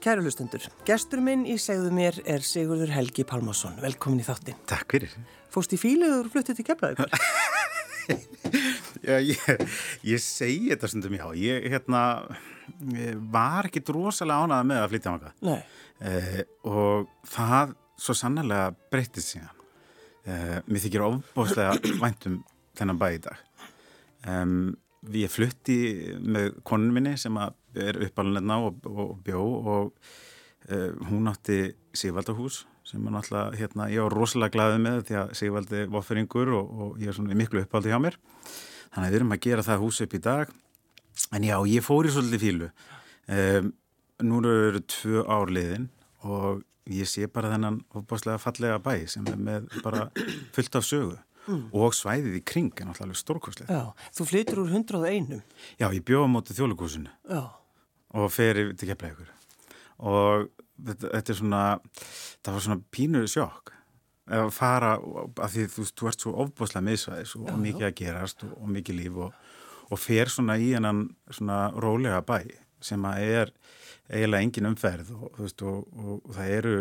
Kæru hlustendur, gestur minn í segðu mér er Sigurður Helgi Pálmarsson. Velkomin í þáttin. Takk fyrir. Fóst í fíluður og fluttið til kemlaðið? já, ég, ég segi þetta stundum já. Ég hérna, var ekki drosalega ánað með að flytja á maka. Nei. Eh, og það svo sannlega breytist síðan. Eh, mér þykir ofbóðslega væntum þennan bæ í dag. Um, ég flutti með konun minni sem er uppalunna og, og bjó og uh, hún átti Sigvaldahús sem er náttúrulega, hérna, ég var rosalega glaðið með því að Sigvaldi fyrir og, og ég er svona miklu uppaldi hjá mér. Þannig að við erum að gera það hús upp í dag. En já, ég fór í svolítið fílu um, nú eru tvö árliðin og ég sé bara þennan ofbáslega fallega bæ sem er með bara fullt af sögu mm. og svæðið í kring er náttúrulega stórkoslega. Já, þú flytur úr 101. Já, ég bjóða mótið þjóðlugúsinu og fer til keflaðið og þetta, þetta er svona, það var svona pínu sjokk að fara, af því þú, þú ert svo ofboslega miðsvæðis og, og mikið að gerast og, og mikið líf og, og fer svona í hennan svona rólega bæ sem að er eiginlega engin umferð og, veist, og það eru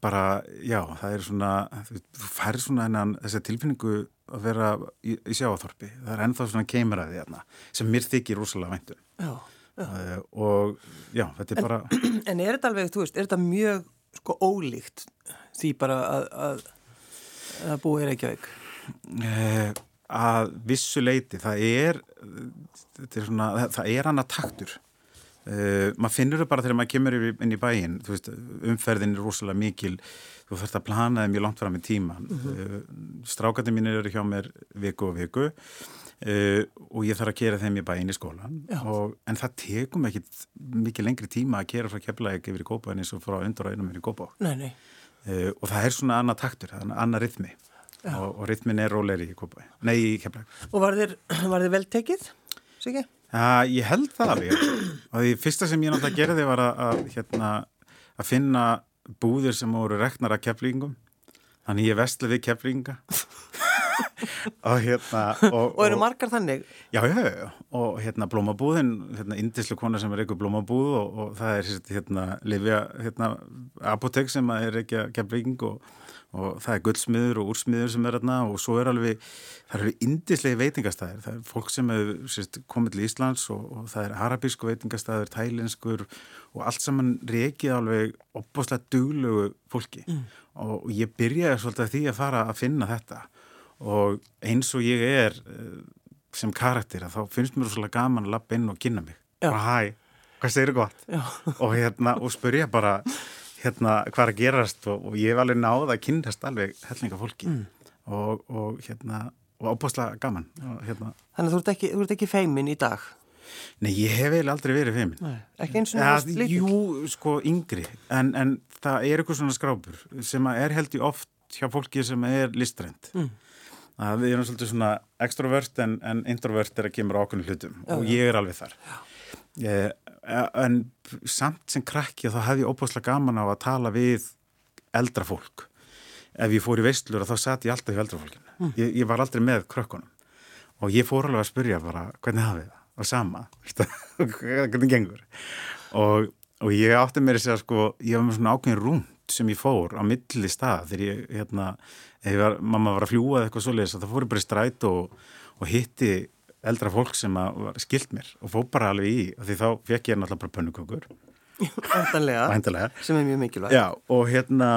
bara, já, það er svona þú færir svona hennan þessa tilfinningu að vera í, í sjáaþorpi það er ennþá svona keimraði hérna sem mér þykir rosalega væntum Já, já. Uh, og já, þetta er en, bara En er þetta alveg, þú veist, er þetta mjög sko ólíkt því bara að að, að búið er ekki auk uh, að vissu leiti það er, er svona, það er hana taktur Uh, maður finnur það bara þegar maður kemur inn í bæin veist, umferðin er rosalega mikil. Þú þarfst að plana það mjög langt fram í tíma mm -hmm. uh, eh, strákandi mín eru hjá mér viku og viku. Uh, og ég þarf að kera þeim í bæin í skólan og, en það tekum ekki mikið lengri tíma að kera frá keflaðeg yfir í gópa en eins og frá undur og einum yfir í gópa og það er svona annað taktur, annað rithmi. Og, og rithmin er róleri í í keflaðeg Og var þér, var þér vel tekið? Sigur? Já, ég held það alveg. Og því fyrsta sem ég náttúrulega gerði var að, að, hérna, að finna búðir sem voru reknar af keflingum. Þannig ég vestli við keflinga. og hérna... Og, og eru margar þannig? Já, já, já. Og hérna blómabúðin, hérna indislu konar sem er eitthvað blómabúð og, og það er hérna Livia, hérna apotek sem er ekki kefling og og það er guldsmiður og úrsmiður sem er þarna og svo er alveg, það er alveg indislegi veitingastæðir, það er fólk sem hefur komið til Íslands og, og það er arabísku veitingastæðir, tælenskur og allt saman reikið alveg opbáslega duglegu fólki. Mm. og ég byrjaði svolítið því að fara að finna þetta. Og eins og ég er eh, sem karakter að þá finnst mér svolítið gaman að lappa inn og kynna mig. Já. bara hæ, hvað segir gott? Og, hérna, og spurja bara hérna hvað er að gerast og, og ég hef alveg náða að kynast alveg hellinga fólki mm. og, og hérna og ábúrslega gaman og, hérna. Þannig að þú ert ekki, ekki feimin í dag? Nei, ég hef eiginlega aldrei verið feimin Nei, Ekki eins og náttúrulega slítik? Jú, sko yngri en, en það er eitthvað svona skrápur sem er held í oft hjá fólki sem er listrænt mm. að við erum svolítið svona extrovert en, en introvert er að kemur ákveðinu hlutum já, og ég er alveg þar Já Eh, en samt sem krakki þá hefði ég óbúslega gaman á að tala við eldra fólk. Ef ég fór í veistlur þá satt ég alltaf í eldra fólkinu. Mm. ég, ég var aldrei með krökkunum. Og ég fór alveg að spyrja bara hvernig hafið það? Og sama, hvernig gengur? Og, og ég átti mér að sko, ég var með svona ákveðin rúnd sem ég fór á milli stað þegar ég, hérna, var, mamma var að fljúa eitthvað svoleiðis það fór ég bara í stræt og, og hitti eldra fólk sem var skilt mér og fó bara alveg í því þá fekk ég náttúrulega bara pönnukökur. Væntalega, sem er mjög mikilvægt. Já, og hérna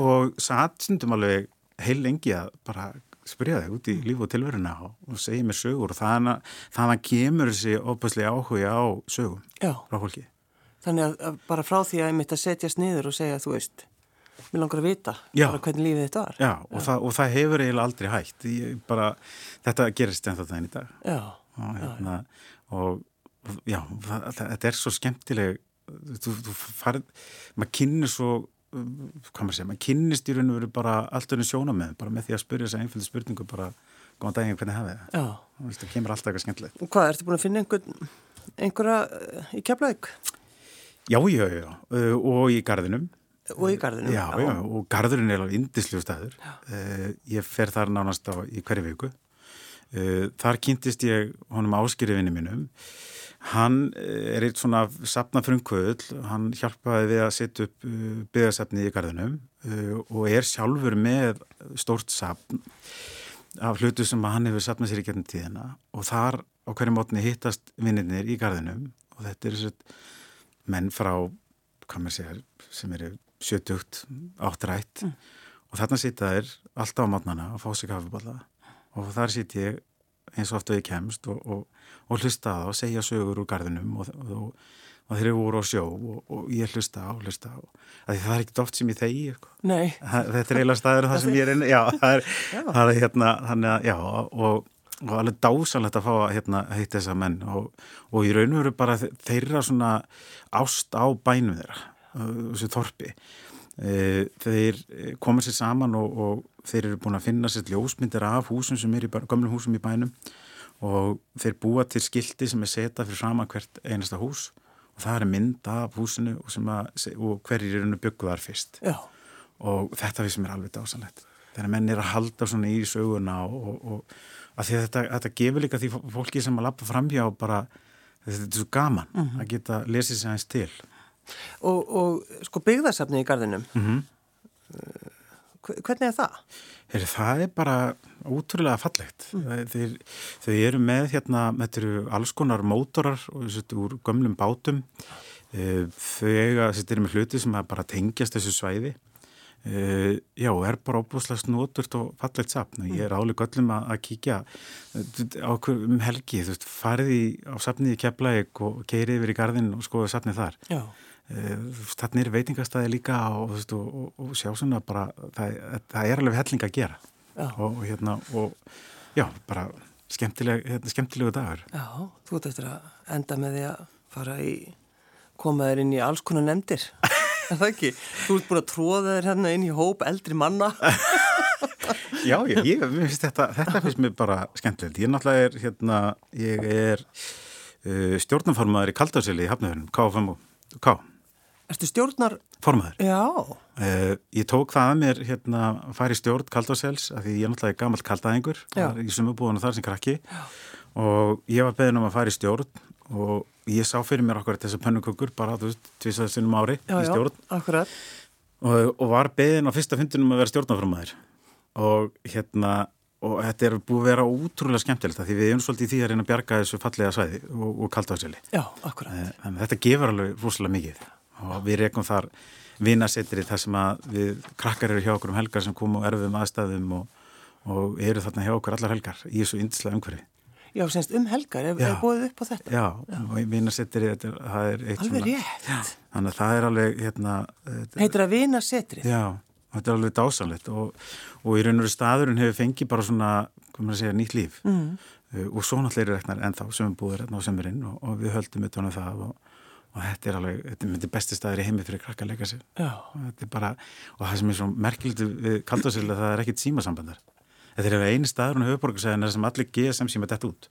og satt sundum alveg heil lengi að bara spyrja þig út í líf og tilveruna og, og segja mér sögur og þannig að kemur þessi opaslega áhuga á sögum Já. frá fólki. Þannig að bara frá því að ég mitt að setjast niður og segja þú veist mér langar að vita hvernig lífið þetta var. Já, og, Það, og það hefur eiginlega aldrei hægt. Bara, þetta gerist ennþá það enn í dag. Já, og, hérna, og já, það, þetta er svo skemmtileg þú, þú farið maður kynir svo hvað maður segja, maður kynnist í raun og veru bara allt önni sjóna með, bara með því að spyrja þess að einföldu spurningu bara, góðan daginn, hvernig hafið? Það það kemur alltaf eitthvað skemmtilegt. Og hvað, ertu búin að finna einhver, einhverja eh, í keflaug? Já, já, já, og í gardinum og í gardinu já, já, og gardurinn er alveg indisljú staður. Uh, ég fer þar nánast á í hverju viku. Uh, þar kynntist ég honum áskrifinni mínum. Hann er eitt svona sapna frumkvöðl, hann hjálpaði við að setja upp byggðarsapni í garðinum uh, og er sjálfur með stórt sapn af hlutu sem hann hefur sapnað sér í getnum tíðina. Og þar á hverju mótni hittast vinnirnir í garðinum. Og þetta er svona menn frá, hvað maður segir, sem eru 70, áttrætt mm. og þarna sýta þér alltaf á mótnana og fá sér kaffiballa og þar sýt ég eins og ofta ég kemst og, og, og hlusta á það og segja sögur úr gardinum og, og þeir eru úr á sjó og ég hlusta á, hlusta á. Það er ekkert oft sem ég þegi sko. þetta er eiginlega staður það sem ég er inn já, það er. Það er hérna þannig að, já, og og alveg dásalegt að fá að hérna, heita þessa menn. Og, og í raun og veru bara þeirra svona ást á bænum þeirra, þessu þorpi e, þeir koma sér saman og, og þeir eru búin að finna sér ljósmyndir af húsum sem er í gamlum húsum í bænum og þeir búa til skildi sem er setað fyrir fram að hvert einasta hús og það er mynd af húsinu og, að, og hverjir eru byggðar fyrst Já. og þetta við sem er alveg dásalegt þegar menn er að halda svona í söguna og, og að að þetta, þetta gefur líka því fólki sem að lappa framhjá bara, þetta er svo gaman mm -hmm. að geta lesið sér aðeins til Og, og sko byggðarsafni í gardinum mm -hmm. hvernig er það? Heyri, það er bara útrúlega fallegt. Mm. þeir, þau eru með hérna, þetta eru alls konar mótorar úr gömlum bátum. Eh, þau eiga, þetta eru með hluti sem bara tengjast þessu svæði. Uh, já, er bara óbúslega snóturt og fallegt sapn og ég er álega öllum að, að kíkja. Á um helgi, þú veist, farið í, á sapnið í Keflæk og keirið yfir í gardin og skoða sapnið þar. Uh, þannig er veitingastæði líka og, veist, og, og, og sjá svona bara það, það er alveg helling að gera já. og hérna og já, bara skemmtileg, hérna, skemmtilegu dagur Já, þú ert eftir að enda með því að fara í komaður inn í alls konar nefndir Er það ekki? Þú ert búin að tróða þér hérna inn í hóp eldri manna. Já, ég, ég finnst þetta, þetta finnst mér bara skemmtilegt. Ég náttúrulega er, hérna, ég er uh, stjórnarformaður í Kaldarsili í Hafnöðunum, KFM og K. Erstu stjórnar? Formaður. Já. Uh, ég tók það að mér, hérna, að fara í stjórn Kaldarsels, af því ég náttúrulega er gammal kaldaðingur, í sumubúðinu þar sem krakki. Og ég var beðin um að fara í stjórn og ég sá fyrir mér okkur þessar pönnukökur bara, þú veist, tvisaði sinnum ári já, í stjórn. já, og, og var beðin á fyrsta fundinum að vera stjórnaframæður og hérna og þetta er búið að vera útrúlega skemmtilegt því við erum svolítið í því að reyna að bjarga þessu fallega svæði og, og kaldáðseli þannig að þetta gefur alveg rosalega mikið og við rekum þar vinasetri þar sem að við krakkar eru hjá okkur um helgar sem kom á erfum aðstæðum og, og eru þarna hjá okkur allar helgar í þessu yndislega umhverfi Já, semst um helgar, er, er búið upp á þetta? Já, já. og vinasetri, það er eitt alveg svona. Alveg rétt. Þannig að það er alveg, hérna... Heitir það vinasetri? Já, þetta er alveg dásanlegt og, og í raun og veru staðurinn hefur fengið bara svona, hvað maður segja, nýtt líf mm. uh, og svo náttúrulega er reknar ennþá sem er búið hérna á semurinn og, og við höldum utan á um það og, og þetta er alveg, þetta er besti staður í heimi fyrir krakka að leika þetta er bara, og það sem er svo merkilegt við kaldasölu, það er ekkit símasambandar. Þetta er einu staður og höfuborgarsæðina sem allir GSM síma dætt út.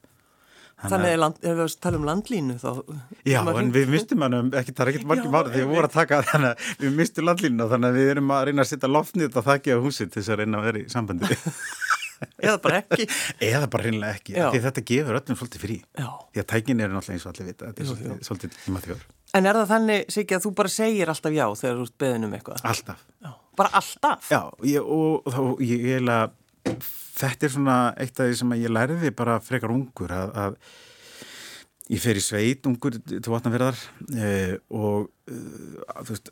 Þannig að ef við tala um landlínu þá... Já, en við mistum hann um, ekki, það er ekkert margir mára því við vorum að taka þannig að við mistum landlínu þannig að við erum að reyna að setja loftnýtt og þakki á húsin til þess að reyna að vera í sambandi. Eða bara ekki. Eða bara reynilega ekki, því þetta gefur öllum svolítið frí. Já. Því að tækin eru náttúrulega eins og allir vita, þetta er svolítið, svolítið tíma þjóður. En er það þannig, Siggi, að þú bara segir alltaf já þegar þú ert beðin um eitthvað? Alltaf. Já. Bara alltaf? Já, ég, og, og ég, ég, þetta er svona eitt af því sem ég lærði bara frekar ungur að, að ég fer í sveit ungur til vatnaferðar eh, og eh, þú veist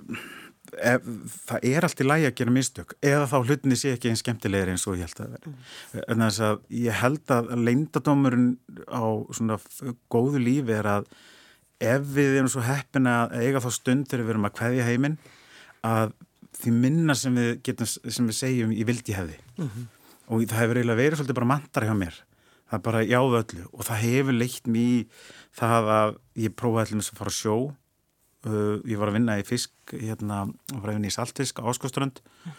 ef, það er allt í lægi að gera mistök eða þá hlutinni sé ekki einn skemmtilegir eins og ég held að vera. Mm. en þess að ég held að leindadómurinn á svona góðu lífi er að ef við erum svo heppin að eiga þá stund þegar við erum að kveðja heiminn að því minna sem við getum sem við segjum ég vildi hefði mm -hmm og það hefur eiginlega verið svolítið bara mantar hjá mér. Það er bara jáðu öllu og það hefur leitt mér það að ég prófaði allir með að fara að sjó uh, ég var að vinna í fisk hérna, var að vinna í saltfisk á Áskoströnd mm.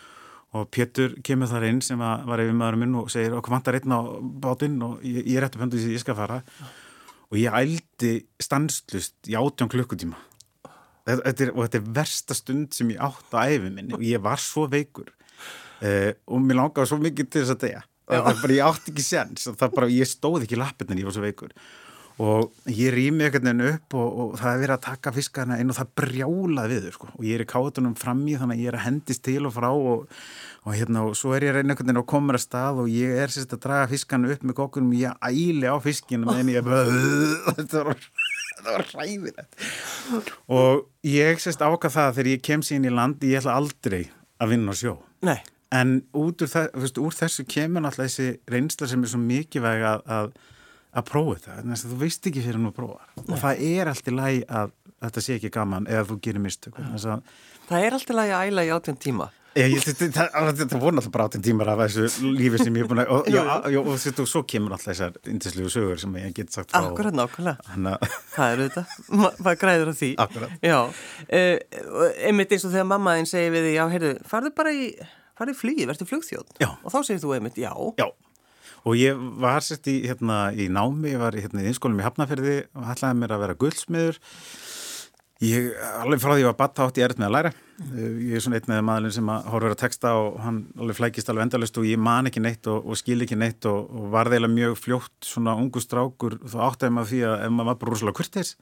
og Pétur kemur þar inn sem var yfir maðurum minn og segir okkur vantar einn á bátinn og ég, ég er eftir pöndu því ég skal fara. Mm. og ég ældi stanslust í átjón klukkutíma. Þetta er, og þetta er versta stund sem ég átt á æfi minni og ég var svo veikur. Uh, og mér langaði svo mikið til þess að deyja. Það var bara, ég átti ekki sens það bara, ég stóð ekki lappin en ég var svo veikur og ég rými einhvern veginn upp og, og það er verið að taka fiskana inn og það brjálað við þau sko. Og ég er í kátunum fram í þannig að ég er að hendist til og frá og, og hérna og svo er ég reyna einhvern veginn að koma að stað og ég er sérst að draga fiskana upp með kokkunum og ég æli á fiskinu með henni ég bara þetta var, þetta var ræðilegt og ég sérst ákvað það þegar ég kem sín í land ég ætla aldrei að vinna á sjó. Nei, En út úr, það, veist, úr þessu kemur náttúrulega þessi reynsla sem er svo mikið veg að, að, að prófa þetta. Þannig að þú veist ekki fyrir nú að prófa. Og það er allt í læg að þetta sé ekki gaman eða þú gerir mistök. Að, það er alltaf lagi að æla í átjón tíma. Ég, þetta, voru náttúrulega bara átinn tímar af þessu lífi sem ég er búin að og, og, og, og svo kemur alltaf þessar indislegu sögur sem ég get sagt frá Akkurat nákvæmlega, hana... það eru þetta maður græður á því uh, einmitt eins og þegar mammaðinn segir við því, já, heyrðu, farðu bara í farið flýið, verður flugþjóð og þá segir þú einmitt já. Já, og ég var sett í, hérna, í námi, ég var hérna, í einskólum í Hafnafjörði og hætlaði mér að vera guldsmiður. Ég, alveg frá því að ég var batta átt, ég er eitthvað með að læra. Mm. Ég er svona einn með maðurinn sem horfur að texta og hann alveg flækist alveg endalust og ég man ekki neitt og, og skil ekki neitt og, og var þeila mjög fljótt svona ungu strákur þá áttaði maður því að ef maður var bara rúslega kurtis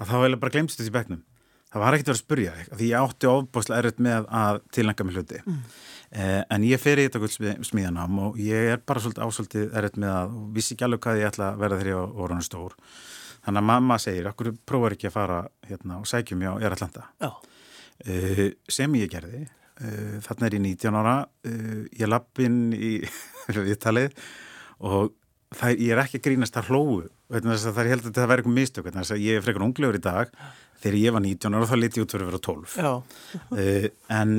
að þá hefði bara glemst í begnum. Það var ekkert verið að spurja þig, því ég átti ofbáslega erfitt með að tilnanga mig hluti. Mm. Eh, en ég fer í þetta guldsmíðanám og ég er bara svolítið ásvöldið erriðt með að vissi ekki alveg hvað ég ætla að verða þegar ég var orðan stór. Þannig að mamma segir, okkur prófar ekki að fara hérna, og sækjum ég á Eratlanda. Eh, sem ég gerði. Eh, þarna er ég 19 ára, eh, ég lapp inn í viðtalið og það, ég er ekki að grínast að hlóðu. Það er held að þetta verður eitthvað mistök. Ég er frekar unglegur í dag. Þegar ég var 19 ára þá liti ég út fyrir að vera 12. Eh, en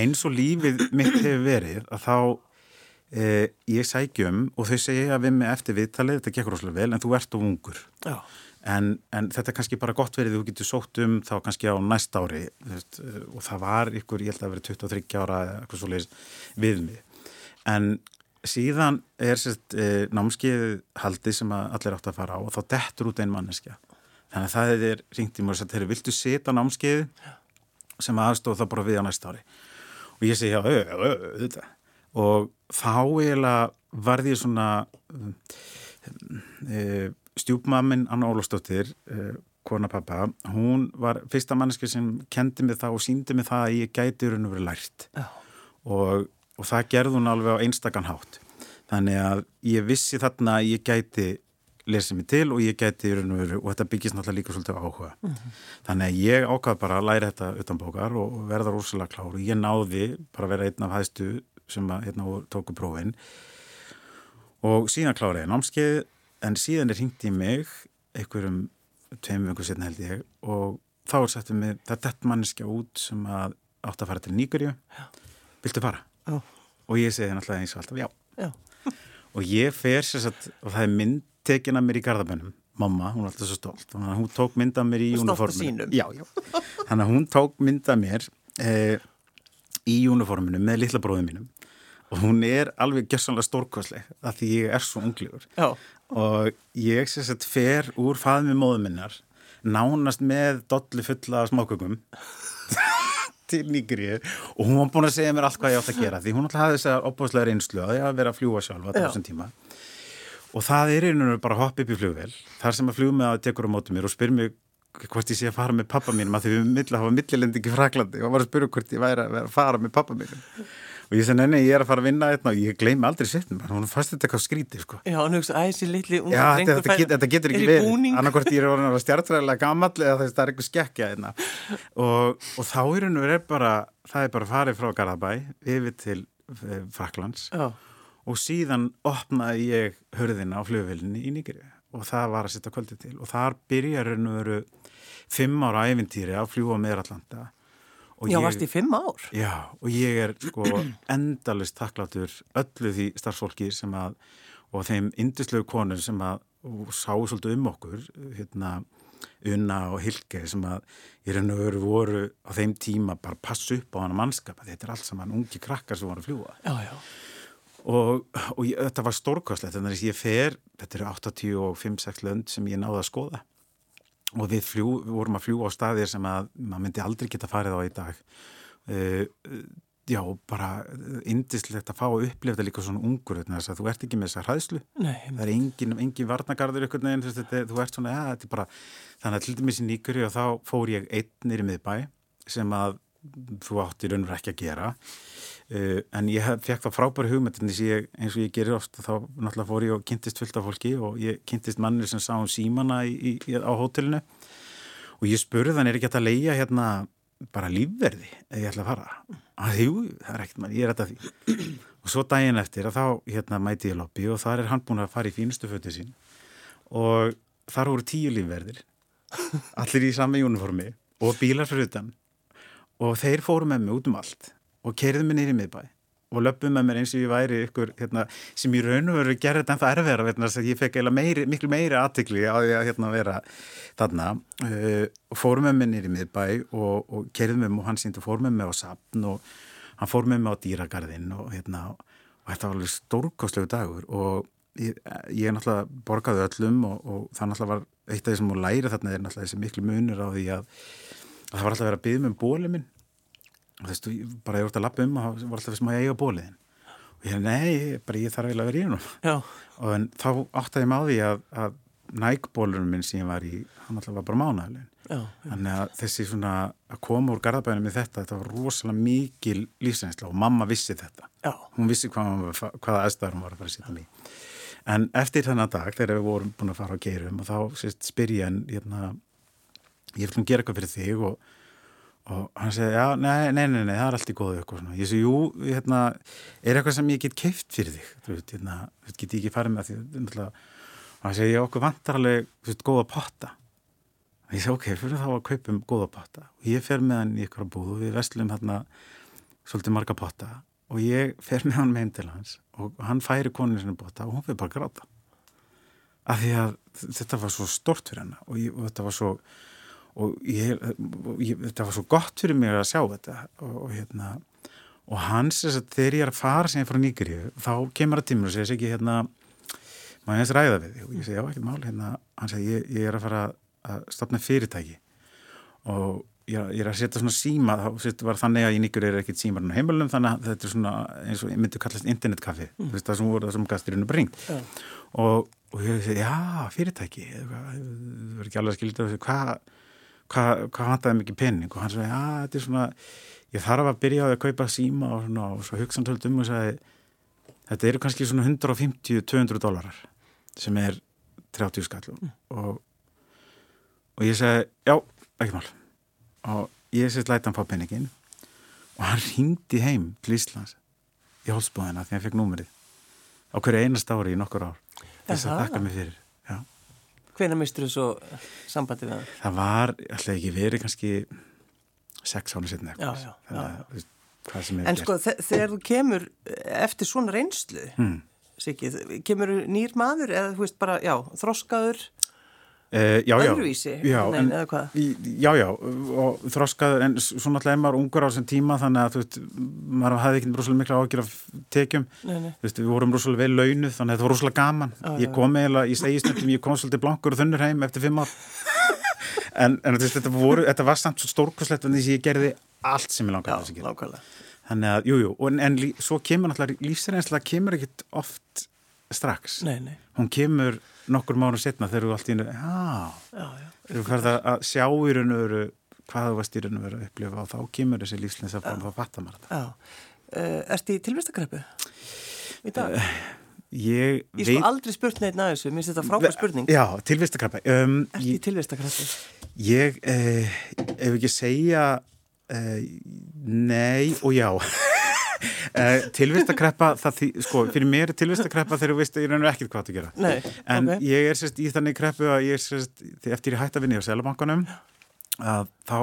eins og lífið mitt hefur verið að þá eh, ég sækjum og þau segja við mig eftir viðtalið, þetta gekkur óslega vel en þú ert og ungur. En, en þetta er kannski bara gott verið þú getur sótt um þá kannski á næst ári veist, og það var ykkur, ég held að verið 23 ára eitthvað svo leiðis við mig. En síðan er sérst eh, námskeið haldið sem allir átt að fara á og þá dettur út einn manneskja þannig að það er ringt í mjög að þeir viltu setja námskeið sem aðstóð þá bara við á næst ári. Og ég segi já, auðvitað. Og þá eiginlega varði ég svona e, stjúpmammin Anna Ólafsdóttir e, kona pappa, hún var fyrsta manneski sem kendi mig það og síndi mig það að ég gæti raun og verið lært. Og, og það gerði hún alveg á einstakann hátt. Þannig að ég vissi þarna að ég gæti lesið mig til og ég gæti veru og þetta byggist náttúrulega líka svolítið áhuga mm -hmm. þannig að ég ákvaði bara að læra þetta utan bókar og verða rosalega klár og ég náði bara að vera einn af hæðstu sem að hérna tóku prófin og síðan klára ég námskeið en síðan er hringt í mig einhverjum tveim vöngu setna held ég og þá er sættið mig það er dett manneskja út sem að átt að fara til Nýgurju viltu fara? Oh. og ég segi náttúrulega eins og alltaf já, já. og ég fer sérsagt og það er mynd tekin að mér í gardabennum mamma, hún er alltaf svo stolt. Þannig að hún tók mynda mér í uniforminu. já, já. þannig að hún tók mynda mér eh, í uniforminu með litla bróðum mínum. Og hún er alveg gerðsannlega stórkosleg af því ég er svo unglegur. Já. og ég sé að fer úr faðmi móðuminnar nánast með dolli fulla smákökum til nýgrið og hún var búin að segja mér allt hvað ég átt að gera því hún alltaf hafði þess að opbúslega reynslu að ég að vera að fljúa sjálf á þessum tíma Og það er einhvern veginn bara að hoppa upp í flugvel, þar sem að flugum að tekur á mótu mér og spyr mér hvort ég sé að fara með pappa mínum að því við milla hafa millilendingi fraklandi og var að spyrja hvort ég væri að fara með pappa mínum. Og ég segi, nei, ég er að fara að vinna eitthvað og ég gleymi aldrei setnum, hún fannst þetta eitthvað skrítið, sko. Já, hún hugsa, æsi litli unga Já, þetta, þetta, get, þetta getur ekki verið, annarkort ég er orðin að stjartræðilega gammal eða þess að það er eitthvað skekkja. Hérna. Og, og þá er hún verið bara, það er bara farið frá Garðabæ yfir til eh, Fraklands. Já og síðan opnaði ég hörðina á flugvelinni í Nýgeri og það var að setja kvöldi til. Og þar byrjar hennu veru fimm ára æfintýri að fljúa með Allanda Já, varst í fimm ár? Já, og ég er sko endalist takklátur öllu því starfsfólki sem að og þeim indislegu konur sem að sá svolítið um okkur hérna Unna og Hilge sem að í raun og veru voru á þeim tíma bara passu upp á hana mannskapa þetta er allt saman ungi krakkar sem voru að fljúa Já, já og, og ég, þetta var stórkvæslegt þannig að ég fer, þetta eru 85-6 lönd sem ég náði að skoða. Og við, fljú, við vorum að fljúa á staðir sem að maður myndi aldrei geta farið á í dag. Uh, já, bara indislegt að fá að upplifa þetta líka svona ungur þess að þú ert ekki með þessa hræðslu. Nei, það er engin, engin varnagarður ykkur neginn, þú, veist, þetta, þú ert svona, ja, þetta er bara þannig að til dæmis í nýguri og þá fór ég einnir í miðbæ sem að þú átti raunverð ekki að gera uh, en ég fekk það frábæri hugmyndin eins og ég gerir ofta þá náttúrulega fór ég og kynntist fullt af fólki og ég kynntist mannir sem sá um símana í, í, á hótelinu. Og ég spurði hann er ekki að leia hérna bara lífverði eða ég ætla að fara? Að jú, það er ekkert mann, ég er þetta því. Og svo daginn eftir að þá hérna mæti ég lobby og þar er hann búin að fara í fínustu fötið sín. Og þar voru tíu lífverðir allir í sami uniformi og bílar fyrir utan. Og þeir fóru með mig út um allt og kerði mig nýri miðbæ og löpum með mér eins og ég væri ykkur hérna, sem í raun og veru gerði þetta ennþá erfiðara hérna, ég fekk meiri, miklu meiri aðtikli á því að hérna, vera þarna. Uh, og fórum með mér nýri miðbæ og, og kerði með mér og hann síndi fórum með mér á sapn og hann fór með mér á dýragarðin og, hérna, og þetta var alveg stórkostlegu dagur og ég, ég náttúrulega borgaði öllum og, og það náttúrulega var eitt af því sem múið læri þarna er náttúrulega þessi miklu munur á því að, að það var alltaf að vera að byggja með um bólið minn og þú veist, bara ég vart að lappa um og var alltaf sem að ég eiga bóliðin og ég, nei, bara ég þarf eiginlega að vera í húnum og en, þá áttaði ég máði að, að nækbólurinn minn sem ég var í, hann alltaf var bara mánæðilegin þannig að þessi svona að koma úr garðabænum með þetta, þetta var rosalega mikil lífsreynsla og mamma vissi þetta. Já. hún vissi hvað, hvaða aðstæður hún var að fara að setja mig en eftir þennan dag þegar við vorum búin að fara á geirum og þá sérst, spyr ég hann hérna, ég vil hún gera eitthvað fyrir þig og og hann segi, já, nei, nei, nei, nei, það er allt í góðu eitthvað svona. Ég segi, jú, hérna, er eitthvað sem ég get keift fyrir þig, þú veit, hérna, get ég ekki farið með því, náttúrulega, og hann segi, já, okkur vantar alveg, þú veit, góða potta. Og ég segi, ok, fyrir þá að kaupum góða potta. Og ég fer með hann í ykkur á búðu, við vestlum hérna svolítið marga potta og ég fer með hann með heim til hans og hann færi koninu sinni potta og hún fyrir bara gráta. Af því að þetta var svo stort fyrir henn og, og þetta var svo og ég, ég, þetta var svo gott fyrir mig að sjá þetta. Og, og hérna og hans, þess að þegar ég er að fara sem ég frá Nýgriðu, þá kemur það tímur og segir ekki hérna, maður eins ræða við og ég segi, já, ekkert mál, hérna. Hann segi, ég, ég er að fara að stopna fyrirtæki. Og ég, ég er að setja svona síma, þá var þannig að í Nýgriðu er ekkert símar á heimilum, þannig að þetta er svona eins og að kallast internetkaffi mm. þú veist, það sem voru það sem gasturinn er bringt. Yeah. og, og ég segi, já, fyrirtæki. Það verður ekki alveg að skilja þetta hvað hvað hva vantaði mikið penning og hann sagði, já, þetta er svona ég þarf að byrja á að kaupa síma og, svona, og svo hugsantöldum og sagði þetta eru kannski svona 150-200 dólarar sem er 30 skall. Mm. og, og ég sagði, já, ekki mál. Og ég sett læta hann fá penningin og hann ringdi heim til Íslands í hólsbúðina því hann fekk númerið á hverju einast ári í nokkur ár. Þess að þakka mig fyrir Hvena mistur þú svo sambandi við það? Það var alltaf ekki verið kannski sex áni setna eitthvað. Já, já, já. En sko þegar þú kemur eftir svona reynslu, hmm. Sikið, kemur nýr maður eða þú veist bara, já, þroskaður? Uh, já, já, öðruvísi, já, hvað? Já, já, og þroskaður, en svona alltaf er maður ungur á þessum tíma þannig að þú veist, maður hafði ekki rosalega mikla ágjör af tekjum, nei, nei. veist, við vorum rosalega vel launuð þannig að þetta var rosalega gaman. Já, ég kom eiginlega, ég segi snöndum, ég kom svolítið blankur og þunnur heim eftir fimm ár, en, en veist, þetta, voru, þetta var samt svo stórkoslegt en þess að ég gerði allt sem ég langaði. Þannig að, jú, jú, en, en svo kemur náttúrulega, lífsreynsla kemur ekkit oft strax. Nei, nei. Hún kemur nokkur mánu setna þegar þú allt í hennu, þú færð að sjá í raun og veru hvað þú varst í raun og veru að upplifa og þá kemur þessi lífslins að fara að fatta maður þetta. Uh, erst í tilvistakreppu í dag? Uh, ég ég sko aldrei spurt neitt næðu þessu, minnst þetta frábær spurning. Já, tilvistakreppa. Um, erst í tilvistakreppu? Ég, uh, ef ekki segja nei og já. Uh, tilvistakreppa, því, sko, fyrir mér er tilvistakreppa þegar þú veist að ég reynir ekkert hvað að gera Nei, en okay. ég er sérst í þannig kreppu að ég er sérst, eftir ég hætti að vinna á Sælabankanum að þá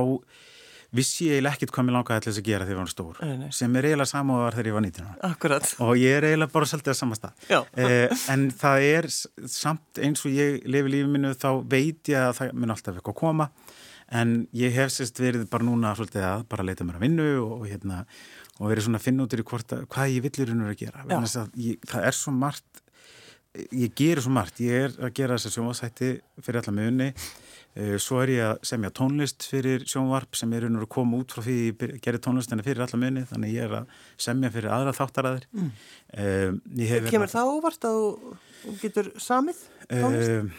vissi ég eiginlega ekkert hvað mér langaði allir að gera þegar ég var stór, nei. sem er eiginlega samóðar þegar ég var 19 Akkurat. og ég er eiginlega bara svolítið að samasta uh, en það er samt eins og ég lefi lífið minu þá veit ég að það mun alltaf eitthvað að koma en ég hef sérst verið bara núna svolítið að bara leita mér að vinnu og, og hérna og verið svona að finna út í hvort að hvað ég villir hún að gera. Að ég, það er svo margt ég gerir svo margt, ég er að gera þessa sjónvarsætti fyrir alla muni. Eh, svo er ég að semja tónlist fyrir sjónvarp sem er unur að koma út frá því ég gerir tónlistina fyrir alla muni þannig ég er að semja fyrir aðra þáttaræðir mm. um, Kemur það óvart að þú getur samið tónlist? Um,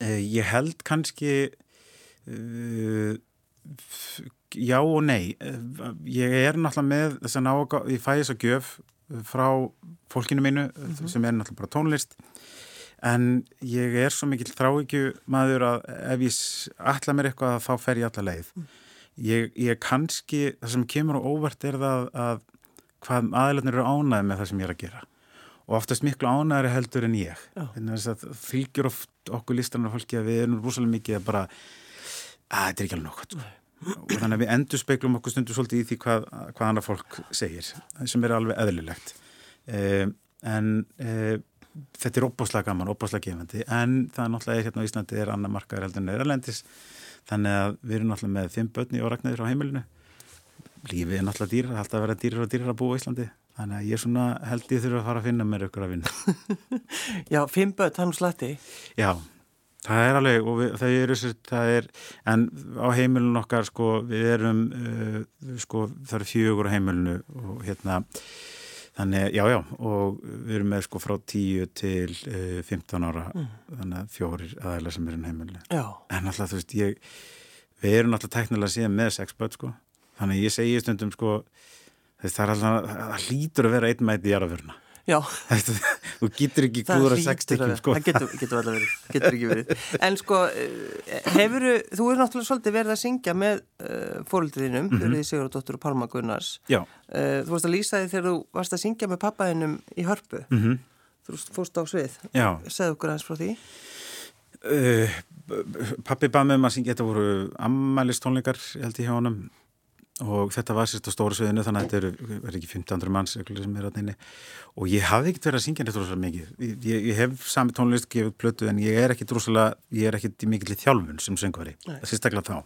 uh, ég held kannski uh, já og nei. Ég er náttúrulega með þess að ná ég fæ þess að gjöf frá fólkinu mínu mm -hmm. sem er náttúrulega bara tónlist. En ég er svo mikill þráikju maður að ef ég ætla mér eitthvað þá fer ég alla leið. Mm. ég, ég kannski, það sem kemur og óvart er það að hvað aðeinslega eru ánæði með það sem ég er að gera. Og oftast miklu ánæðari heldur en ég. Fylgjur oft okkur listanar fólki að við erum rosalega mikið að bara að þetta er ekki alveg nokkuð. Og þannig að við endur speiklum okkur stundu svolítið í því hvað, hvað annað fólk segir sem er alveg eðlilegt. Eh, en eh, þetta er óbáslega gaman, óbáslega gefandi. En það er náttúrulega hérna á Íslandi er annar markaður heldur en Eiralendis þannig að við erum náttúrulega með fimm börni og ragnæður á heimilinu. Lífið er náttúrulega dýrar, alltaf að vera dýrar og dýrar að búa í Íslandi. Þannig að ég er svona held ég þurfa að fara að finna mér ykkur að vinna Já, fimm börn, hann slatti Já, það er alveg og við, það er, það er en á heimilinu okkar sko við erum uh, sko það eru fjögur á heimilinu og hérna Þannig, já, já, og við erum með sko frá 10 til uh, 15 ára, mm. þannig að fjórir aðeila sem er inn heimilu. Já. En alltaf, þú veist, ég, við erum alltaf teknilega síðan með sexböld, sko. Þannig ég segi stundum, sko, það er alltaf, það hlýtur að vera einn mæti í jarðaföruna. Já. Þú getur ekki glúður að sextekjum sko. Það getur, getur alveg verið, getur ekki verið. En sko, eh, hefur þú er náttúrulega svolítið verið að syngja með uh, eh, fóröldiðinum, mm -hmm. Þurriði Sigurðardóttur og Pálma Gunnars. Já. Uh, þú varst að lýsa því þegar þú varst að syngja með pappaðinum í hörpu. Mm -hmm. Þú fórst á svið. Já. Segðu okkur aðeins frá því. Uh, pappi bað með maður að syngja, þetta voru ammælistónleikar, held ég hjá honum og þetta var sérst á stóra sviðinu þannig að þetta eru, er ekki 1500 manns sem er að neina og ég hafði ekkert verið að syngja þetta rosalega mikið. Ég, ég hef sami tónlist gefið plötu en ég er ekkert rosalega, ég er ekkert í mikill þjálfun sem söngvari, það sést ekki þá.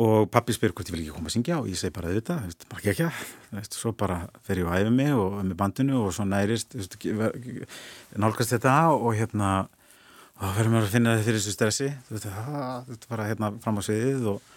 Og pappi spyr hvort ég vil ekki koma að syngja og ég segi bara þetta, bara ekki. Ekki svo bara fer ég að æfa mig og með bandinu og svo nærist nálgast þetta og hérna og verður maður að finna þetta fyrir þessu stressi. Þetta var hérna fram á sviðið og,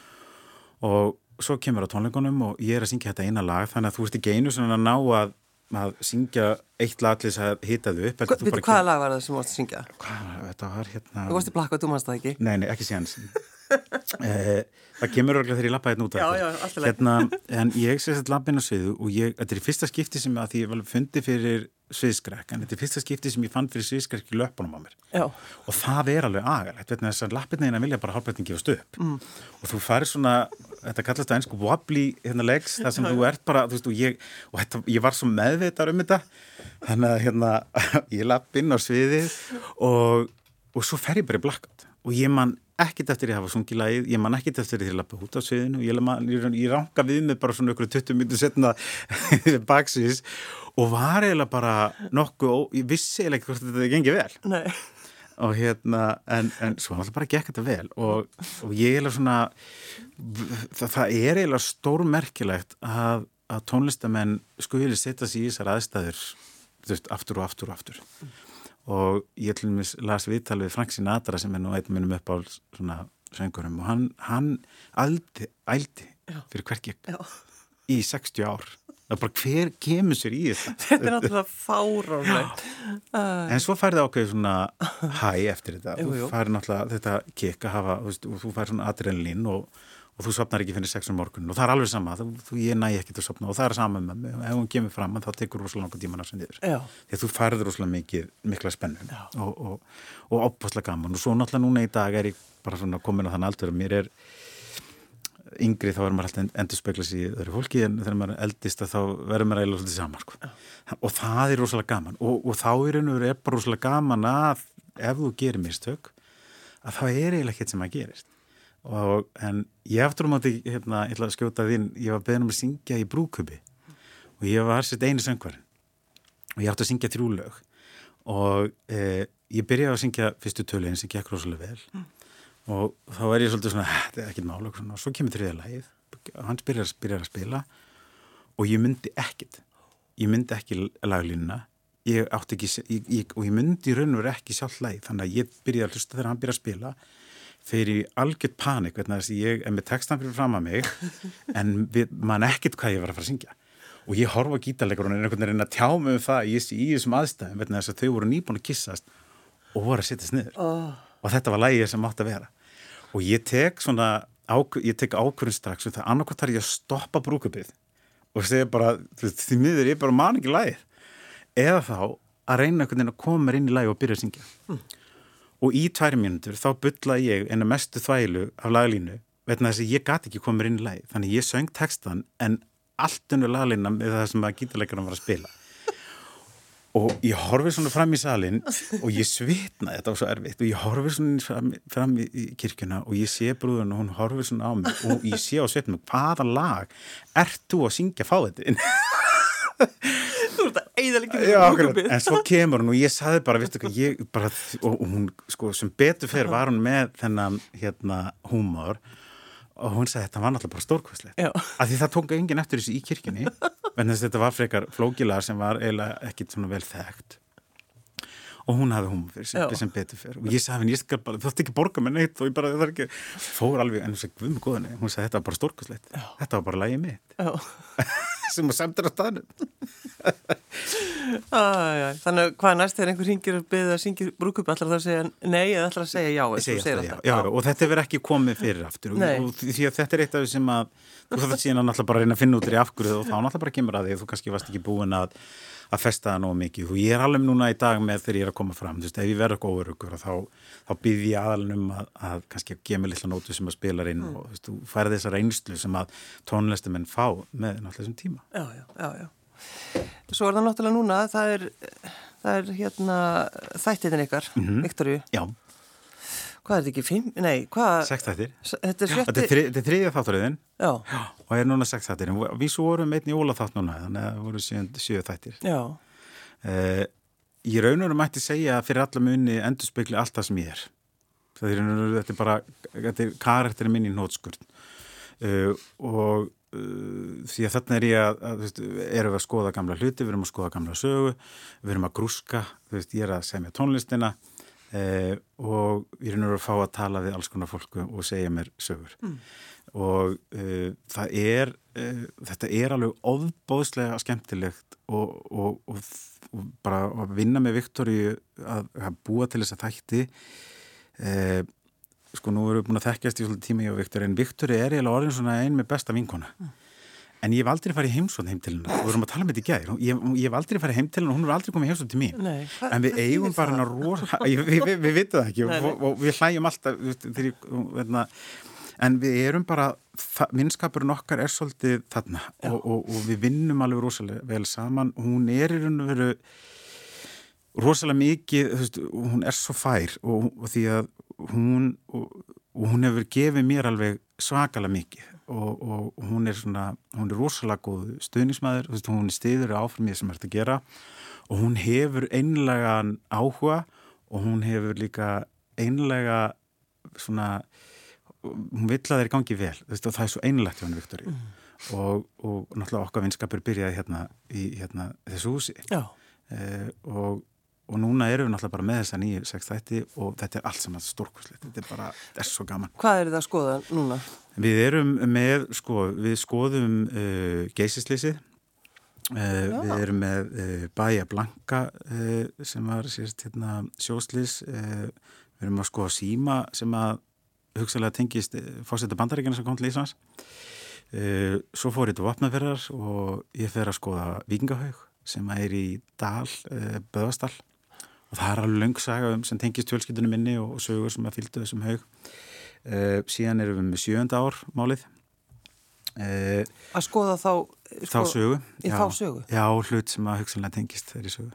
og svo kemur á tónleikunum og ég er að syngja þetta eina lag þannig að þú ert ekki einu svona að ná að, að syngja eitt lag til þess að hita þau upp Hva, Hvaða kem... lag var það sem þú varst að syngja? Hvað, þetta var hérna Þú varst í blakka og þú mannst það ekki? Nei, nei, ekki séans Það kemur örgulega þegar ég lappa hérna út af þetta hérna, En ég sé þetta lappin á sviðu og ég, þetta er fyrsta skipti sem að því ég var fundið fyrir sviðskrekk en þetta er fyrsta skipti sem ég fann fyrir sviðskrekk í löpunum á mér. Já. og það er alveg agalegt þess að lappinina vilja bara hálfbreytin gefast upp. Mm. og þú farir svona þetta kallast það einsku wobbly hérna legs þar sem þú ert bara þú veist, og, ég, og þetta, ég var svo meðveitar um þetta. Þannig að hérna, ég lapp inn á sviðið og, og svo fer ég bara í blackout. Og ég man ekkit eftir ég hafa sungið lagið, ég man ekkit eftir ég lappa út á sviðinu, ég, ég, ég ránka við mig bara svona okkur 20 minnir setna baksís og var eiginlega bara nokkuð, ég vissi eiginlega ekki hvort þetta gengi vel Nei. og hérna, en, en svo alltaf bara gekk þetta vel og, og ég eiginlega svona það, það er eiginlega stórmerkilegt að, að tónlistamenn skuðileg setja sér í þessar aðstæður veist, aftur og aftur og aftur. Og ég til dæmis las viðtal við Frank Sinatra sem er nú eitt minnum upp á svona söngurum og hann, hann ældi, ældi fyrir hverkið í 60 ár. Það er bara hver kemur sér í þetta? Þetta er náttúrulega fáránlegt. En svo færði ákveði svona hæ eftir þetta. Jú, jú. þú þetta kikk að hafa og þú færði svona adrenalín og, og þú sopnar ekki fyrir sexum morgun og það er alveg sama. Þú, þú ég næ ekki til að sopna og það er sama með mig. Ef hún kemur fram þá tekur rosalega langa tíman að sem þér því þú færður rosalega mikið mikla spennum Já. og, og, og opaslega gaman. Og svo náttúrulega núna í dag er ég bara svona komin að þann aldur að mér er yngri þá verður maður alltaf endur spekla sér í öðru fólki. En þegar maður er eldist þá verður maður eiginlega svolítið saman sko. og það er rosalega gaman. Og, og þá er einhverju er bara rosalega gaman að ef þú gerir mistök að það er eiginlega ekkert sem að gerist og en ég aftur um átti hérna, ég ætla að skjóta þín, ég var beðin um að syngja í brúkubi og ég var sett einu söngvar og ég átti að syngja trúlaug og eh, ég byrjaði að syngja fyrstu töluðin sem gekk rosalega vel. Mm. Og þá er ég svolítið svona, þetta er ekkit mála og svo kemur þriða lagið. Hans byrjar, byrjar að spila. Og ég myndi ekkit ég myndi ekki laglínuna. Ég átti ekki, ég, ég, og ég myndi raun og verið ekki sjálf læg, þannig að ég byrjaði að hlusta þegar hann byrjaði að spila fyrir algjört panik, vegna þess að ég er með textan fyrir fram að mig en við, man ekkert hvað ég var að fara að syngja. Og ég horfa á gítarleikur og er einhvern veginn að tjá mig um það sé í þessum aðstæðum, vegna þess að þau voru nýbúin að kissast og voru að sittast niður. Oh. og þetta var lægið sem átt að vera. Og ég tek svona ég tek ákvörðin strax og það annarkvæmt þarf ég að stoppa brúkupið og segja bara, því miður ég bara man ekki lægið eða þá að reyna einhvern veginn að koma mér inn í lægi og byrja að syngja. Mm. Og í tværi mínútur þá byllaði ég eina mestu þvælu af laglínu vegna þess að ég gati ekki mér inn í lægi þannig ég söng textan en allt unnu laglína með það sem að gítarleikarna var að spila. Og ég horfið svona fram í salin og ég svitna, þetta var svo erfitt. Og ég horfið svona fram, fram í kirkuna og ég sé brúðun og hún horfið svona á mig og ég sé á svitnum, hvaða lag ert þú að syngja fáðið Þú ert að eiðalegja en svo kemur hún og ég saði bara, hvað, ég bara og hún, sko, sem betur fyrir var hún með þennan, hérna, húmor og hún sagði þetta var náttúrulega bara stórkvæslegt af því það tók enginn eftir þessu í kirkjunni en þess að þetta var frekar flókilar sem var eiginlega ekkit svona vel þekkt. Og hún hafði hún fyrir sem, sem betur fyrir og ég sagði henni, ég skal bara, þú ætti ekki borga með neitt og ég bara, það er ekki, fór alveg en hún sagði, hún sagði þetta var bara stórkvæslegt þetta var bara lægið mitt sem að semta á staðnum. Þannig hvað næst þegar einhver hingir að beða að syngja brúkup allar það að segja nei eða allar að segja já, segja já, já og þetta verður ekki komið fyrir aftur. Og, og því að þetta er eitt af því sem að þú þarf að síðan að náttúrulega bara reyna að finna út í afgruð og þá náttúrulega bara kemur að því þú kannski varst ekki búin að að festa það nógu mikið og ég er alveg núna í dag með þegar ég er að koma fram, þú veist, ef ég verður ekki óörugur þá, þá býð ég aðalunum að, að kannski að gefa mig lilla nótu sem að spila inn mm. og þú veist, þú færði þessa reynslu sem að tónlistumenn fá með náttúrulega þessum tíma. Já, já, já, já. Svo er það náttúrulega núna, það er, það er hérna þættitin ykkar, mm -hmm. Viktorju. Já. Hvað er þetta ekki? Fimm? Nei, hvað? Sex þættir. Þetta er sjötti? Þetta er, þri, þetta er þriðja þátturöðin. Já. Já. Og er núna sex þættir. Við svo vorum einn í óla þátt núna, þannig að það voru sjö þættir. Já. Uh, ég raunurum mætti segja að fyrir alla munni endur spekli allt það sem ég er. Það er raunur, þetta er bara, þetta er karakterinn minn í nótskurð. Uh, og uh, því að þarna er ég að, að veist, erum við að skoða gamla hluti, við erum að skoða gamla sögu, við erum að grúska, veist, ég er að semja tónlistina Eh, og ég er náttúrulega að fá að tala við alls konar fólku og segja mér sögur mm. og eh, það er eh, þetta er alveg ofbóðslega skemmtilegt og, og, og, og bara að vinna með Viktori að, að búa til þess að þætti sko nú erum við búin að þekkjast í svolítið tíma ég og Viktori en Viktori er eiginlega orðin svona ein með besta vinkona mm. En ég hef aldrei farið heimsótt heim til hennar. Og við vorum að tala með þetta í gæðir. Ég, ég hef aldrei farið heim til hennar og hún hefur aldrei komið heimsótt til mín. Nei, en við eigum bara hennar rosa... Við, við, við, við vitum það ekki. Nei, og, og við hlægjum alltaf ég... Veitna, en við erum bara... Vinnskapurinn okkar er svolítið þarna. Og, og, og við vinnum alveg rosalega vel saman. Hún er í raun og veru rosalega mikið... Veist, hún er svo fær. Og því að hún... Og hún hefur gefið mér alveg svakalega mikið og, og hún er svona, hún er rosalega góð stuðnismæður, hún er stiður áfram í það sem er að gera og hún hefur einlegan áhuga og hún hefur líka einlega svona hún vill að það er gangið vel veist, og það er svo einlegt hjá hann Viktori mm. og, og náttúrulega okkar vinskapur byrjaði hérna í hérna, þessu húsi. Eh, og og núna erum við náttúrulega bara með þessa nýju sex þætti og þetta er allt saman stórkvæslegt þetta er bara, þetta er svo gaman. Hvað er það að skoða núna? Við erum með, sko, við skoðum uh, geysisleysið uh, við erum með uh, Bæja Blanka uh, sem var sérst hérna sjóslís uh, við erum að skoða Síma sem að hugsalega tengist fórsetta bandaríkina sem kom til Íslands. Svo fór ég til Vapnaferðar og ég fer að skoða Víkingahaug sem er í Dal, Böðastall og það er alveg löngsaga um, sem tengist fjölskyldunum minni og, og sögur sem að fylgdu þessum haug. Uh, síðan erum við með sjönda ár málið. Uh, að skoða þá sko, þá sögu, já, þá sögu? Já, hlut sem að hugsanlega tengist þeirri sögu.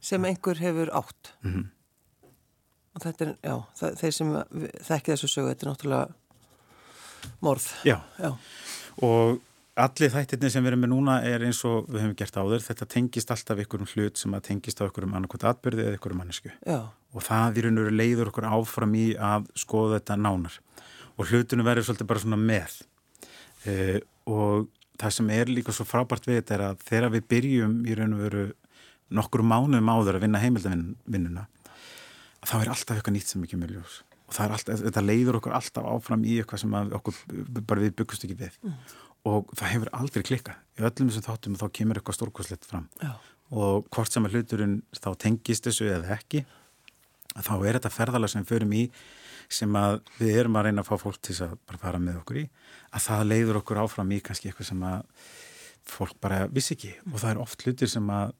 Sem einhver hefur átt? Mm -hmm. og þetta er, já, það, þeir sem þekki þessu sögu, þetta er náttúrulega morð. Já, já. og Allir þættirni sem við erum með núna er eins og við hefum gert áður, þetta tengist alltaf ykkur um hlut sem að tengist á ykkur um annarkot atbyrði eða ykkur um mannesku. Og það í raun og veru leiður okkur áfram í að skoða þetta nánar. Og hlutinu verður svolítið bara svona með. E, og það sem er líka svo frábært við þetta er að þegar við byrjum í raun og veru nokkur mánuðum áður að vinna heimildavinnuna þá er alltaf eitthvað nýtt sem ekki mjög ljós og alltaf, þetta leiður okkur alltaf áfram í eitthvað sem okkur bara við byggust ekki við mm. Og það hefur aldrei klikkað í öllum þessum þáttum og þá kemur eitthvað stórkoslegt fram Já. og hvort sem að hluturinn þá tengist þessu eða ekki þá er þetta ferðalega sem við förum í sem að við erum að reyna að fá fólk til að bara fara með okkur í að það leiður okkur áfram í kannski eitthvað sem að fólk bara vissi ekki og það er oft hlutir sem að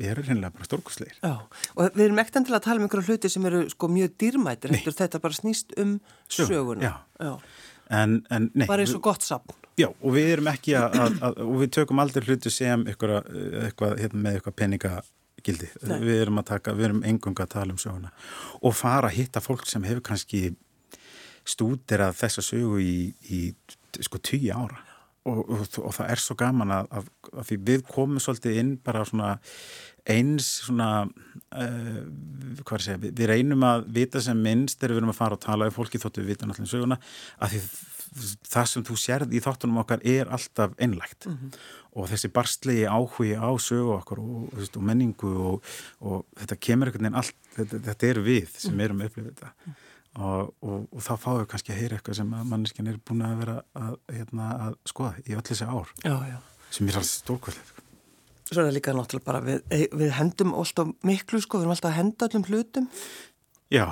eru reynilega bara stórkusleir. Já, og við erum ekkert til að tala um einhverju hluti sem eru sko mjög dýrmættir, þetta bara snýst um söguna. Já, já. En, en, nei, bara eins og gott sapn. Já, og við erum ekki að, að, að og við tökum aldrei hluti sem eitthvað, eitthvað hérna, með eitthvað peningagildi. Nei. Við erum að taka, við erum engunga að tala um söguna og fara að hitta fólk sem hefur kannski stúdir að þessa sögu í, í sko tíu ára og, og, og það er svo gaman að, að, að því við komum svolítið inn bara svona eins svona uh, hvað er að segja, við, við reynum að vita sem minnst þegar við erum að fara og tala um fólki þóttu við vita náttúrulega söguna að því það sem þú sérð í þáttunum okkar er alltaf einlægt mm -hmm. og þessi barstlegi áhugi á sögu okkar og, og menningu og þetta kemur einhvern veginn allt, þetta, þetta er við sem mhm. erum að upplifa þetta -hmm og, og, og þá fáum við kannski að heyra eitthvað sem manneskinn er búin að vera að, hérna, að skoða í öll þessi ár. Já, já. sem er alls stórkvöldið Svo er það líka náttúrulega bara við, eh, við hendum alltaf miklu sko, við erum alltaf að henda öllum hlutum. Já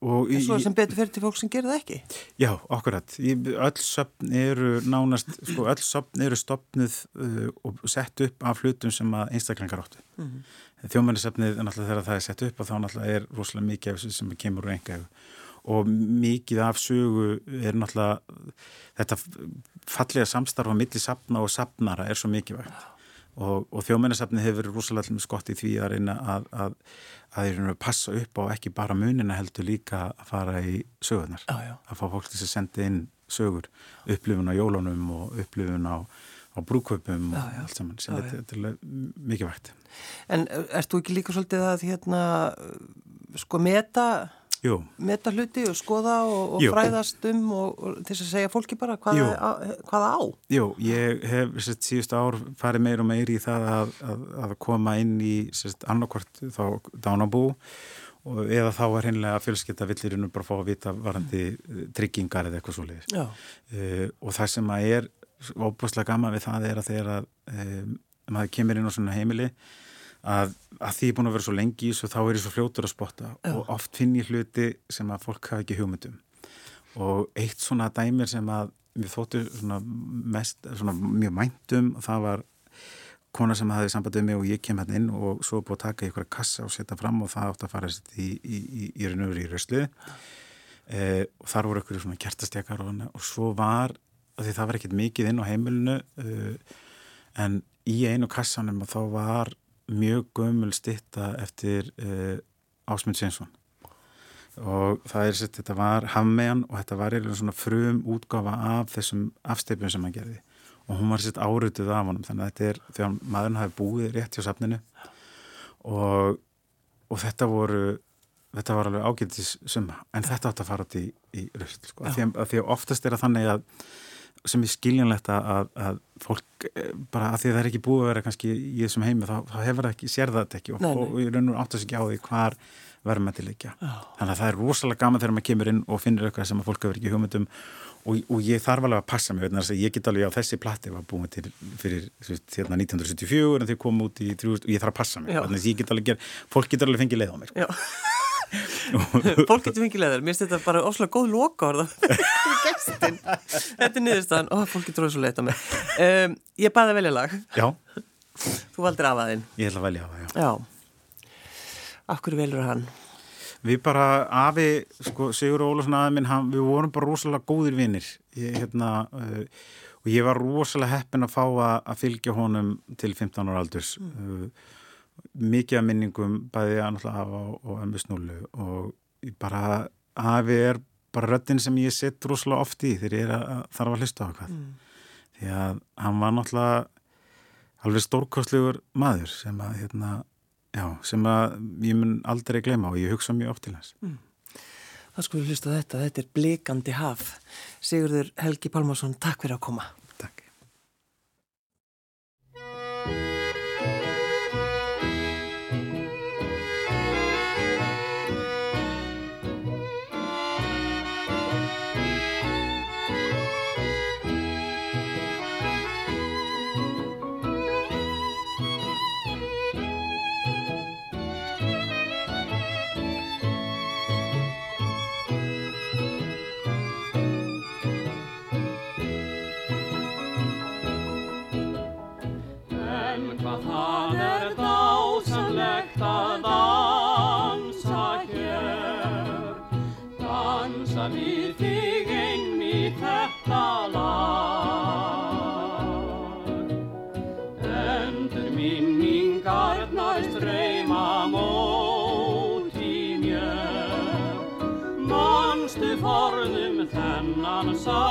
En svo sem betur fyrir til fólk sem gerir það ekki. Já, okkurat Öll söpn eru nánast sko, öll söpn eru stopnuð uh, og sett upp af hlutum sem að einstaklingar áttu. Mm -hmm. Þjómannisöpnið er náttúrulega þegar það er sett upp og þá náttúrulega er rosalega mikið sem kemur úr enga og mikið af sögu er náttúrulega þetta fallega samstarfa millir sapna og sapnara er svo mikilvægt. Og, og þjóðmennarsapni hefur verið rosalega skott í því að reyna að, að, að, að passa upp á ekki bara munina heldur líka að fara í sögurnar. Já, já. að fá fólk til að senda inn sögur. Upplifun á jólunum og upplifun á, á brúköpum og allt saman sem þetta, þetta er mikilvægt. En ert þú ekki líka svolítið að hérna sko meta meta hluti og skoða og, og fræðast um og, og til að segja fólki bara hvaða, að, hvaða á. Jú, ég hef sérst, síðust ár farið meir og meir í það að, að, að koma inn í annarkvart þá dánabú og eða þá er hinnlega fjölskytta villirinn bara að fá að vita varandi mm. tryggingar eða eitthvað svo leiðis uh, og það sem að er óbúslega gaman við það er að þegar að um, maður kemur inn á svona heimili að, að því ég er búin að vera svo lengi í þessu þá er ég svo fljótur að spotta. Já. og oft finn ég hluti sem að fólk hafa ekki hugmyndum og eitt svona dæmir sem að við þóttu svona mest svona mjög mæntum og það var kona sem hafði sambandið mig og ég kem hérna inn og svo búið að taka ykkur að kassa og setja fram og það átt að fara í, í, í, í raunöfur í röslu eh, og þar voru ykkur svona kjartastekar og, og svo var, því það var ekkert mikið inn á heimilinu eh, en í einu kassanum og þá var mjög gömul stitta eftir uh, Ásmund Sveinsson. Og það er sett, þetta var Hammejan og þetta var eiginlega svona frum útgáfa af þessum afsteipjum sem hann gerði. Og hún var sett árutuð af honum þannig að þetta er þegar maðurinn hafi búið rétt hjá safninu. Og, og þetta voru þetta var alveg ágættis summa en þetta átt að fara út í, í röst sko. að því, að því að oftast er að þannig að sem er skiljanlegt að, að fólk eh, bara að því að það er ekki búið að vera kannski í þessum heimi þá, þá hefur það ekki, sér það ekki og, og í raun og áttast ekki á því hvar verður með til leikja. Þannig að það er rosalega gaman þegar maður kemur inn og finnir eitthvað sem að fólk hefur ekki hugmyndum og, og ég þarf alveg að passa mig, að ég get alveg á þessi platti var búið til fyrir hérna 1974 en þau komum út í 3000 og ég þarf að passa mig, að ég get alveg, fólk get alveg fengið leið á mig. Fólk getur fengið leður mér finnst þetta bara ósláð góð loka þetta er niðurstaðan. Og fólk getur ósláð leita með um, ég baði að velja lag. Já. þú valdir afaðinn ég ætla að velja afaðinn já. hverju velur hann? við bara afi sko, Sigur Ólarsson aðeins minn hann, við vorum bara rosalega góðir vinnir hérna, uh, og ég var rosalega heppin að fá að, að fylgja honum til 15 ára aldurs. Mm. uh, mikið af minningum bæði að hafa og ömmu snúlu og bara hafi er bara röttin sem ég sett rosalega oft í þegar ég að þarf að hlusta á hvað mm. því að hann var náttúrulega alveg stórkostlegur maður sem að hérna, já, sem að ég mun aldrei gleyma og ég hugsa mjög oft til hans. Mm. Það við hlusta þetta, þetta er Blikandi haf. Sigurður Helgi Pálmarsson, takk fyrir að koma það er dásamlegt að dansa hér. Dansa við þig einn í þetta lag. Endur minningar næst reyma mót í mér. Manstu forðum þennan sá.